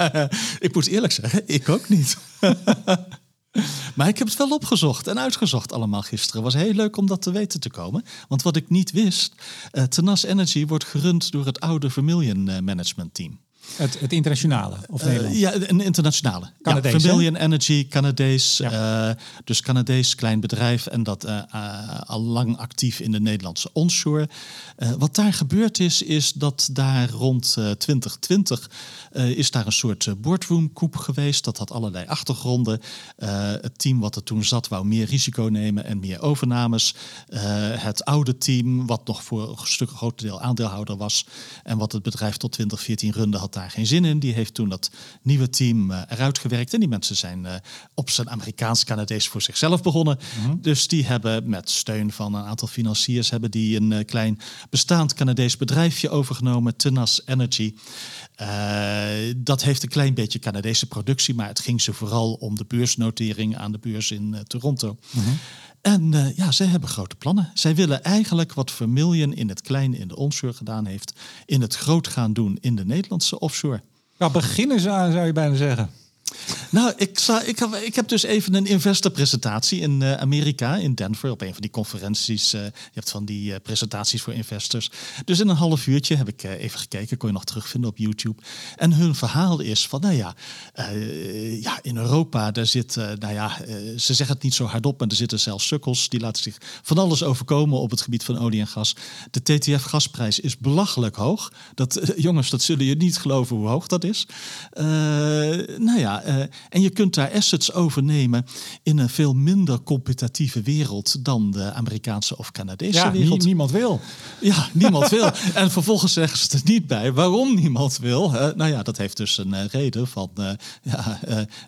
ik moet eerlijk zeggen, ik ook niet. maar ik heb het wel opgezocht en uitgezocht allemaal gisteren. Het was heel leuk om dat te weten te komen. Want wat ik niet wist, Tenas Energy wordt gerund door het oude Vermilion eh, management team. Het, het internationale of Eh, Nederland. ja, een internationale. Canadees, ja, Vermilion Energy, Canadees. Ja. eh, dus Canadees klein bedrijf en dat eh, al lang actief in de Nederlandse onshore. Wat daar gebeurd is, is dat daar rond eh, 2020 eh, is daar een soort boardroom coup geweest. Dat had allerlei achtergronden. Het team wat er toen zat wou meer risico nemen en meer overnames. Het oude team, wat nog voor een stuk groot deel aandeelhouder was en wat het bedrijf tot 2014 runde, had daar geen zin in. Die heeft toen dat nieuwe team eh, eruit gewerkt. En die mensen zijn eh, op zijn Amerikaans-Canadees voor zichzelf begonnen. Dus die hebben met steun van een aantal financiers hebben die een eh, klein bestaand Canadees bedrijfje overgenomen, Tenas Energy. Dat heeft een klein beetje Canadese productie, maar het ging ze vooral om de beursnotering aan de beurs in Toronto. En eh, ja, zij hebben grote plannen. Zij willen eigenlijk wat Vermilion in het klein in de onshore gedaan heeft, in het groot gaan doen in de Nederlandse offshore. Nou, beginnen ze aan, zou je bijna zeggen. Nou, ik, ik, heb, ik heb dus even een investorpresentatie in eh, Amerika, in Denver, op een van die conferenties. eh, je hebt van die eh, presentaties voor investors. Dus in een half uurtje heb ik even gekeken, kon je nog terugvinden op YouTube. En hun verhaal is van, nou ja, ja in Europa, daar zit, nou ja, ze zeggen het niet zo hardop, maar er zitten zelfs sukkels. Die laten zich van alles overkomen op het gebied van olie en gas. De TTF-gasprijs is belachelijk hoog. Dat, jongens, dat zullen je niet geloven hoe hoog dat is. Nou ja, eh, en je kunt daar assets overnemen in een veel minder competitieve wereld dan de Amerikaanse of Canadese Ja, wereld. nie- niemand wil. Ja, niemand wil. En vervolgens zeggen ze er niet bij waarom niemand wil. Nou ja, dat heeft dus een eh, reden van... eh, ja,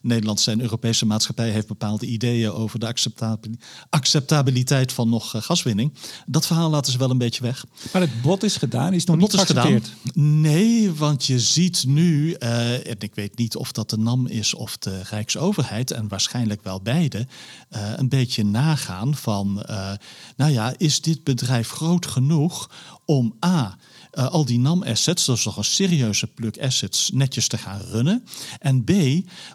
Nederlandse en Europese maatschappij heeft bepaalde ideeën... over de acceptabil- acceptabiliteit van nog gaswinning. Dat verhaal laten ze wel een beetje weg. Maar het bot is gedaan, is nog niet gedaan? Nee, want je ziet nu, en ik weet niet of dat de NAM is of de Rijksoverheid, en waarschijnlijk wel beide, eh, een beetje nagaan van, eh, nou ja, is dit bedrijf groot genoeg om A. eh, al die NAM-assets, dat is nog een serieuze pluk assets, netjes te gaan runnen. En B,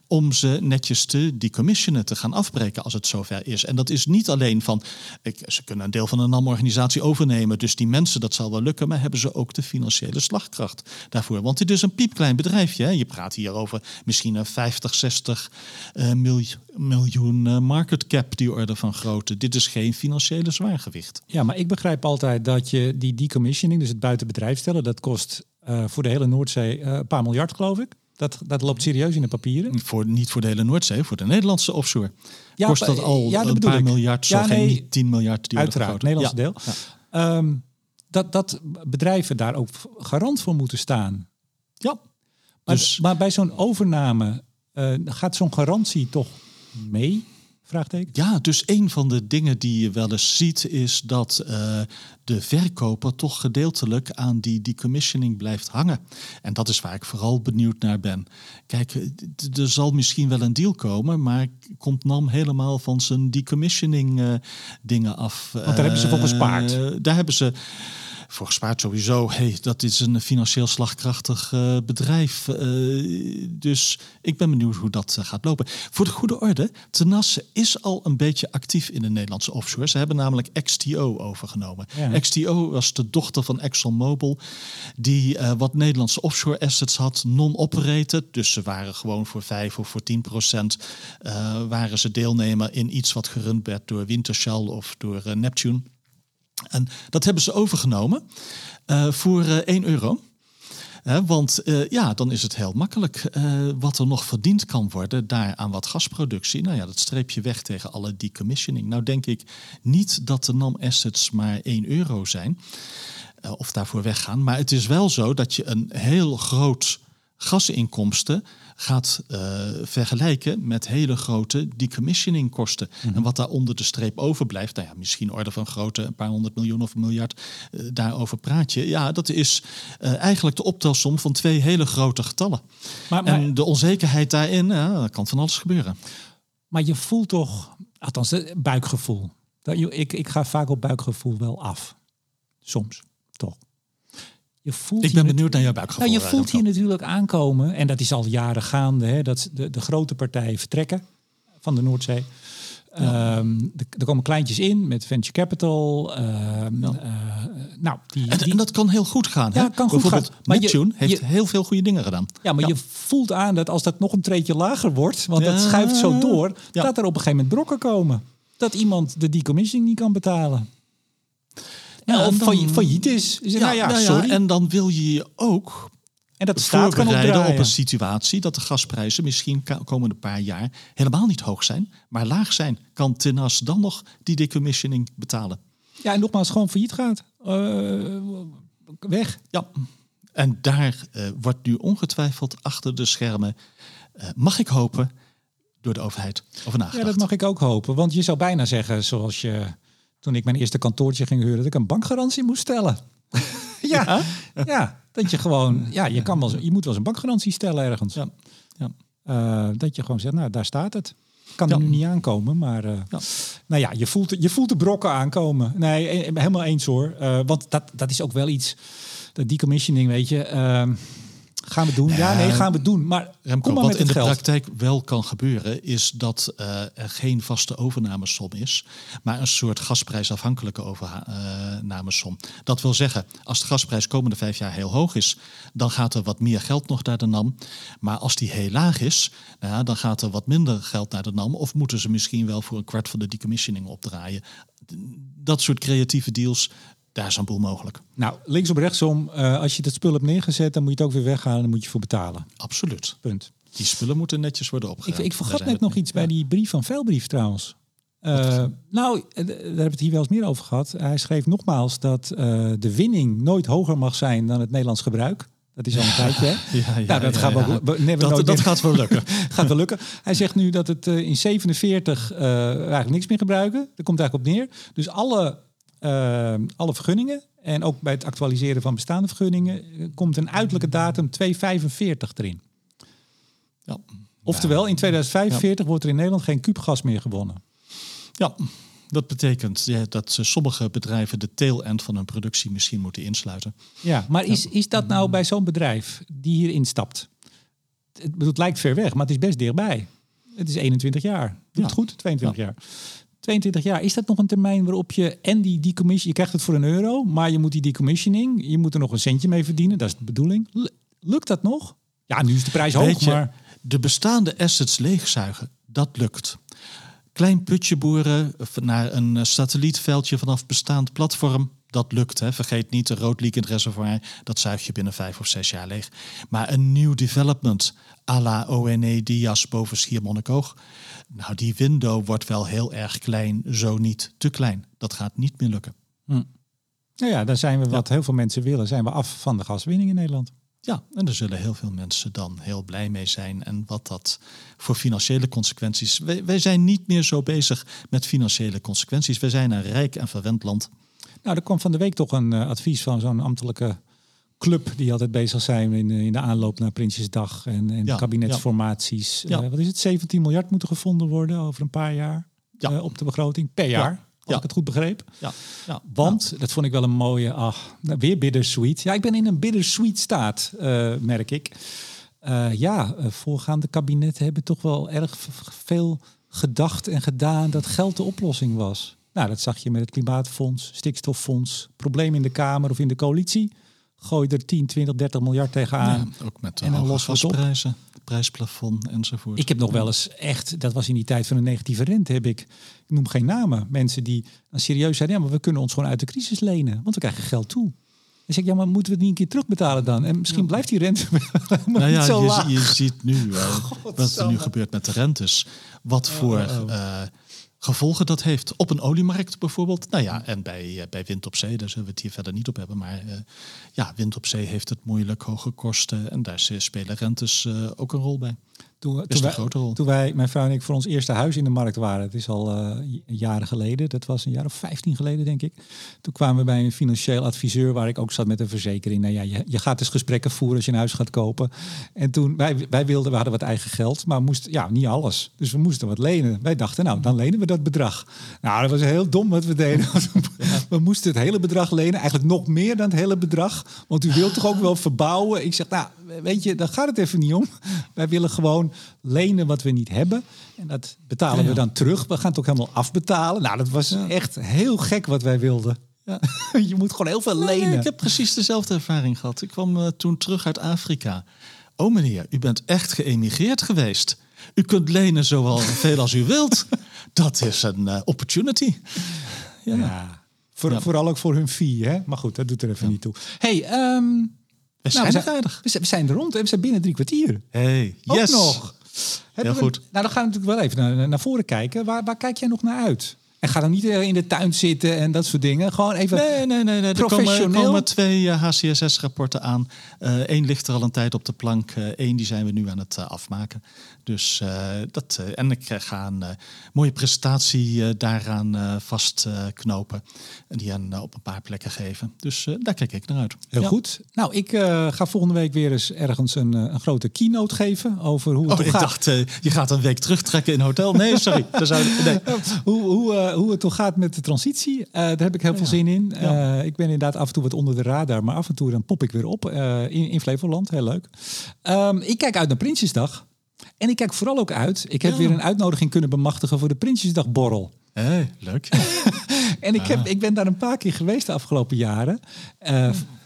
om ze netjes te decommissionen, te gaan afbreken als het zover is. En dat is niet alleen van, ik, ze kunnen een deel van een NAM-organisatie overnemen, dus die mensen, dat zal wel lukken, maar hebben ze ook de financiële slagkracht daarvoor? Want dit is een piepklein bedrijfje. Hè? Je praat hier over misschien een 50, 60 eh, miljoen, miljoen eh, market cap, die orde van grootte. Dit is geen financiële zwaargewicht. Ja, maar ik begrijp altijd dat je die decommissioning, dus het buiten bedrijf stellen, dat kost eh, voor de hele Noordzee eh, een paar miljard, geloof ik. Dat, dat loopt serieus in de papieren. Voor, niet voor de hele Noordzee, voor de Nederlandse offshore. Ja, Kost dat pa- al ja, dat een paar ik. miljard, zo Ja, geen nee, niet 10 miljard. Die Uiteraard, grootte. Nederlandse deel. Ehm, dat, dat bedrijven daar ook garant voor moeten staan. Ja. Maar, Dus maar bij zo'n overname eh, gaat zo'n garantie toch mee Vraagteken. Ja, dus een van de dingen die je wel eens ziet is dat uh, de verkoper toch gedeeltelijk aan die decommissioning blijft hangen. En dat is waar ik vooral benieuwd naar ben. Kijk, er zal misschien wel een deal komen, maar komt NAM helemaal van zijn decommissioning uh, dingen af? Want daar hebben ze voor gespaard. Daar hebben ze voor gespaard sowieso. Hey, dat is een financieel slagkrachtig uh, bedrijf. Uh, dus ik ben benieuwd hoe dat uh, gaat lopen. Voor de goede orde, Tenasse is al een beetje actief in de Nederlandse offshore. Ze hebben namelijk XTO overgenomen. Ja. XTO was de dochter van ExxonMobil, die wat Nederlandse offshore assets had, non-operated. Dus ze waren gewoon voor 5 of voor 10 procent waren ze deelnemer in iets wat gerund werd door Wintershall of door Neptune. En dat hebben ze overgenomen uh, voor uh, 1 euro. Uh, want ja, dan is het heel makkelijk. wat er nog verdiend kan worden daar aan wat gasproductie, nou ja, dat streep je weg tegen alle decommissioning. Nou denk ik niet dat de NAM-assets maar 1 euro zijn of daarvoor weggaan. Maar het is wel zo dat je een heel groot gasinkomsten gaat uh, vergelijken met hele grote decommissioning kosten. Mm En wat daar onder de streep overblijft, nou ja, misschien orde van grootte, een paar honderd miljoen of een miljard, uh, daarover praat je. Ja, dat is uh, eigenlijk de optelsom van twee hele grote getallen. Maar, maar, en de onzekerheid daarin, ja, dat kan van alles gebeuren. Maar je voelt toch, althans, buikgevoel. Ik, ik ga vaak op buikgevoel wel af. Soms, toch. Je voelt ik ben benieuwd naar jouw buikgevoel. Nou, je voelt hier natuurlijk aankomen, en dat is al jaren gaande, hè, dat de, de grote partijen vertrekken van de Noordzee. Ja. Um, er komen kleintjes in met venture capital. Um, ja. uh, nou, die, en, die, en, dat kan heel goed gaan. Ja, hè? kan goed gaan. Maar Neptune heeft je, heel veel goede dingen gedaan. Ja, maar je voelt aan dat als dat nog een treetje lager wordt, want dat schuift zo door, dat er op een gegeven moment brokken komen. Dat iemand de decommissioning niet kan betalen. Ja, of dan, failliet is. ja, nou ja, nou sorry. en dan wil je je ook en dat staat voorbereiden op een situatie dat de gasprijzen misschien komende paar jaar helemaal niet hoog zijn, maar laag zijn. Kan Tenas dan nog die decommissioning betalen? Ja, en nogmaals, gewoon failliet gaat. Uh, weg. Ja, en daar uh, wordt nu ongetwijfeld achter de schermen, uh, mag ik hopen, door de overheid over nagedacht. Ja, dat mag ik ook hopen. Want je zou bijna zeggen, zoals je toen ik mijn eerste kantoortje ging huren, dat ik een bankgarantie moest stellen. ja, ja, dat je gewoon, ja, je, kan wel, je moet wel eens een bankgarantie stellen ergens. Ja. Ja. Uh, dat je gewoon zegt, nou, daar staat het. Kan er nu niet aankomen, maar uh, ja. nou ja, je voelt, je voelt de brokken aankomen. Nee, eh, helemaal eens hoor. Uh, want dat, dat is ook wel iets, de decommissioning, weet je. Gaan we doen? Ja, nee, gaan we doen. Maar Remco, kom maar wat in de praktijk wel kan gebeuren, is dat uh, er geen vaste overnamesom is, maar een soort gasprijsafhankelijke overnamesom. Dat wil zeggen, als de gasprijs komende vijf jaar heel hoog is, dan gaat er wat meer geld nog naar de NAM. Maar als die heel laag is, nou dan gaat er wat minder geld naar de NAM. Of moeten ze misschien wel voor een kwart van de decommissioning opdraaien. Dat soort creatieve deals daar is een boel mogelijk. Nou, linksom, rechtsom, uh, als je dat spul hebt neergezet, dan moet je het ook weer weghalen. Dan moet je voor betalen. Absoluut. Punt. Die spullen moeten netjes worden opgeruimd. Ik, ik vergat net nog iets bij die brief van Veilbrief trouwens. Uh, nou, daar hebben we het hier wel eens meer over gehad. Hij schreef nogmaals dat uh, de winning nooit hoger mag zijn dan het Nederlands gebruik. Dat is al een tijdje. Ja, ja, nou, dat, gaat wel, we, dat, dat gaat wel lukken. gaat wel lukken. Hij zegt nu dat het uh, in 47 eigenlijk niks meer gebruiken. Daar komt eigenlijk op neer. Dus alle alle vergunningen. En ook bij het actualiseren van bestaande vergunningen eh, komt een uiterlijke datum 245 erin. Ja. Oftewel, in 2045 wordt er in Nederland geen kuubgas meer gewonnen. Ja, dat betekent ja, dat sommige bedrijven de tail end van hun productie misschien moeten insluiten. Ja, maar is, is dat nou bij zo'n bedrijf die hier instapt? Het, het lijkt ver weg, maar het is best dichtbij. Het is 21 jaar. Doet het goed? 22 jaar. 22 jaar, is dat nog een termijn waarop je en die decommission, je krijgt het voor een euro, maar je moet die decommissioning, je moet er nog een centje mee verdienen, dat is de bedoeling. Lukt dat nog? Ja, nu is de prijs hoog, maar... De bestaande assets leegzuigen, dat lukt. Klein putje boeren naar een satellietveldje vanaf bestaand platform, dat lukt. Hè. Vergeet niet, een rood leakend reservoir, dat zuig je binnen vijf of zes jaar leeg. Maar een nieuw development, à la ONE Dias boven Schiermonnikoog, nou, die window wordt wel heel erg klein, zo niet te klein. Dat gaat niet meer lukken. Hm. Nou ja, dan zijn we wat heel veel mensen willen, zijn we af van de gaswinning in Nederland. Ja, en daar zullen heel veel mensen dan heel blij mee zijn. En wat dat voor financiële consequenties. Wij, wij zijn niet meer zo bezig met financiële consequenties. Wij zijn een rijk en verwend land. Nou, er kwam van de week toch een uh, advies van zo'n ambtelijke club die altijd bezig zijn in, in de aanloop naar Prinsjesdag en, en Ja, kabinetsformaties. Ja. Eh, wat is het? 17 miljard moeten gevonden worden over een paar jaar Ja. eh, op de begroting per jaar. Als ik het goed begreep. Ja, ja. Want, dat vond ik wel een mooie, ach, nou, weer bittersweet. Ja, ik ben in een bittersweet staat, eh, merk ik. Eh, ja, eh, voorgaande kabinetten hebben toch wel erg veel gedacht en gedaan dat geld de oplossing was. Nou, dat zag je met het Klimaatfonds, Stikstoffonds, probleem in de Kamer of in de coalitie. Gooi er 10, 20, 30 miljard tegenaan. Ja, ook met de en dan gasprijzen, prijsplafond enzovoort. Ik heb nog wel eens echt, dat was in die tijd van een negatieve rente, heb ik, ik noem geen namen, mensen die serieus zeiden, ja, maar we kunnen ons gewoon uit de crisis lenen, want we krijgen geld toe. En zeg ik, ja, maar moeten we het niet een keer terugbetalen dan? En misschien blijft die rente Nou ja, zo je, laag. je ziet nu wat er nu gebeurt met de rentes. Wat voor oh, oh. eh, gevolgen dat heeft op een oliemarkt bijvoorbeeld. Nou ja, en bij, eh, bij wind op zee, daar zullen we het hier verder niet op hebben. Maar eh, ja, wind op zee heeft het moeilijk, hoge kosten. En daar spelen rentes eh, ook een rol bij. Toen, Best toen, een wij, grote rol. toen wij, mijn vrouw en ik, voor ons eerste huis in de markt waren, het is al j- jaren geleden, dat was een jaar of 15 geleden, denk ik. Toen kwamen we bij een financieel adviseur waar ik ook zat met een verzekering. Nou ja, je, je gaat dus gesprekken voeren als je een huis gaat kopen. En toen, wij, wij wilden, we hadden wat eigen geld, maar moesten, ja, niet alles. Dus we moesten wat lenen. Wij dachten, nou, dan lenen we dat bedrag. Nou, dat was heel dom wat we deden. We moesten het hele bedrag lenen, eigenlijk nog meer dan het hele bedrag. Want u wilt toch ook wel verbouwen? Ik zeg, nou, weet je, daar gaat het even niet om. Wij willen gewoon lenen wat we niet hebben. En dat betalen Ja, we dan terug. We gaan het ook helemaal afbetalen. Nou, dat was echt heel gek wat wij wilden. Ja. Je moet gewoon heel veel Nee, lenen. ik heb precies dezelfde ervaring gehad. Ik kwam eh, toen terug uit Afrika. Oh meneer, u bent echt geëmigreerd geweest. U kunt lenen zowel veel als u wilt. Dat is een eh, opportunity. Ja. Ja. Voor, Ja. Vooral ook voor hun fee, hè? Maar goed, dat doet er even niet toe. hey, ehm, We nou, zijn we, zijn, aardig. we zijn- er rond en we zijn binnen drie kwartier. Hey, Ook yes. nog. Hebben we- goed. Nou, dan gaan we natuurlijk wel even naar, naar voren kijken. Waar, waar kijk jij nog naar uit? En ga dan niet eh, in de tuin zitten en dat soort dingen. Gewoon even Nee, nee, nee. nee. Er komen, er professioneel. komen twee eh, HCSS-rapporten aan. Eén ligt er al een tijd op de plank. Eén die zijn we nu aan het eh, afmaken. Dus eh, dat, eh, en ik eh, ga een eh, mooie presentatie eh, daaraan eh, vastknopen. en die aan eh, op een paar plekken geven. Dus eh, daar kijk ik naar uit. Heel Ja. goed. Nou, ik eh, ga volgende week weer eens ergens een, eh, een grote keynote geven over hoe het Oh, ik gaat. dacht, eh, je gaat een week terugtrekken in hotel. Nee, sorry. Daar zou, nee. hoe, hoe, eh, hoe het toch gaat met de transitie. Eh, daar heb ik heel veel zin in. Ja. Eh, ik ben inderdaad af en toe wat onder de radar, maar af en toe dan pop ik weer op in, in Flevoland. Heel leuk. Ehm, ik kijk uit naar Prinsjesdag. En ik kijk vooral ook uit. Ik heb Ja. weer een uitnodiging kunnen bemachtigen voor de Prinsjesdagborrel. Hey, leuk. En ik, heb, ik ben daar een paar keer geweest de afgelopen jaren.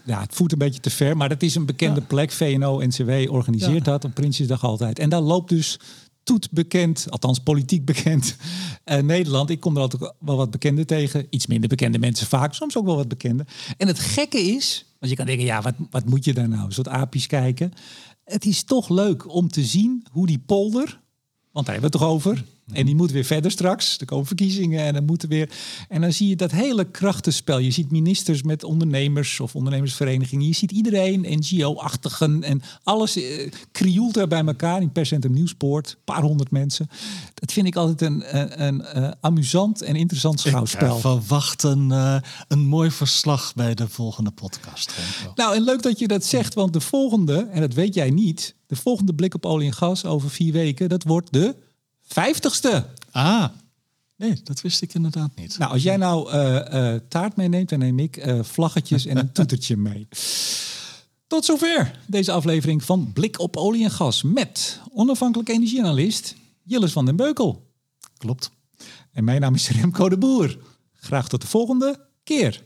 Ja, het voert een beetje te ver, maar dat is een bekende Ja. plek. VNO-NCW organiseert Ja. dat op Prinsjesdag altijd. En daar loopt dus toet bekend, althans politiek bekend, eh, Nederland. Ik kom er altijd wel wat bekende tegen. Iets minder bekende mensen vaak, soms ook wel wat bekende. En het gekke is, want je kan denken, ja, wat, wat moet je daar nou? Een soort apies kijken. Het is toch leuk om te zien hoe die polder, want daar hebben we het toch over. En die moet weer verder straks. Er komen verkiezingen en dan moeten weer. En dan zie je dat hele krachtenspel. Je ziet ministers met ondernemers of ondernemersverenigingen. Je ziet iedereen, NGO-achtigen en alles eh, krioelt daar bij elkaar in Percentrum Nieuwspoort. Een paar honderd mensen. Dat vind ik altijd een, een, een, eh, amusant en interessant schouwspel. Ik eh, verwacht een, een mooi verslag bij de volgende podcast. Nou, en leuk dat je dat zegt, want de volgende, en dat weet jij niet, de volgende blik op olie en gas over vier weken, dat wordt de vijftigste. Ah, nee, dat wist ik inderdaad niet. Nou, als jij nou eh, eh, taart meeneemt, dan neem ik eh, vlaggetjes en een toetertje mee. Tot zover deze aflevering van Blik op olie en gas met onafhankelijk energieanalist Jillis van den Beukel. Klopt. En mijn naam is Remco de Boer. Graag tot de volgende keer.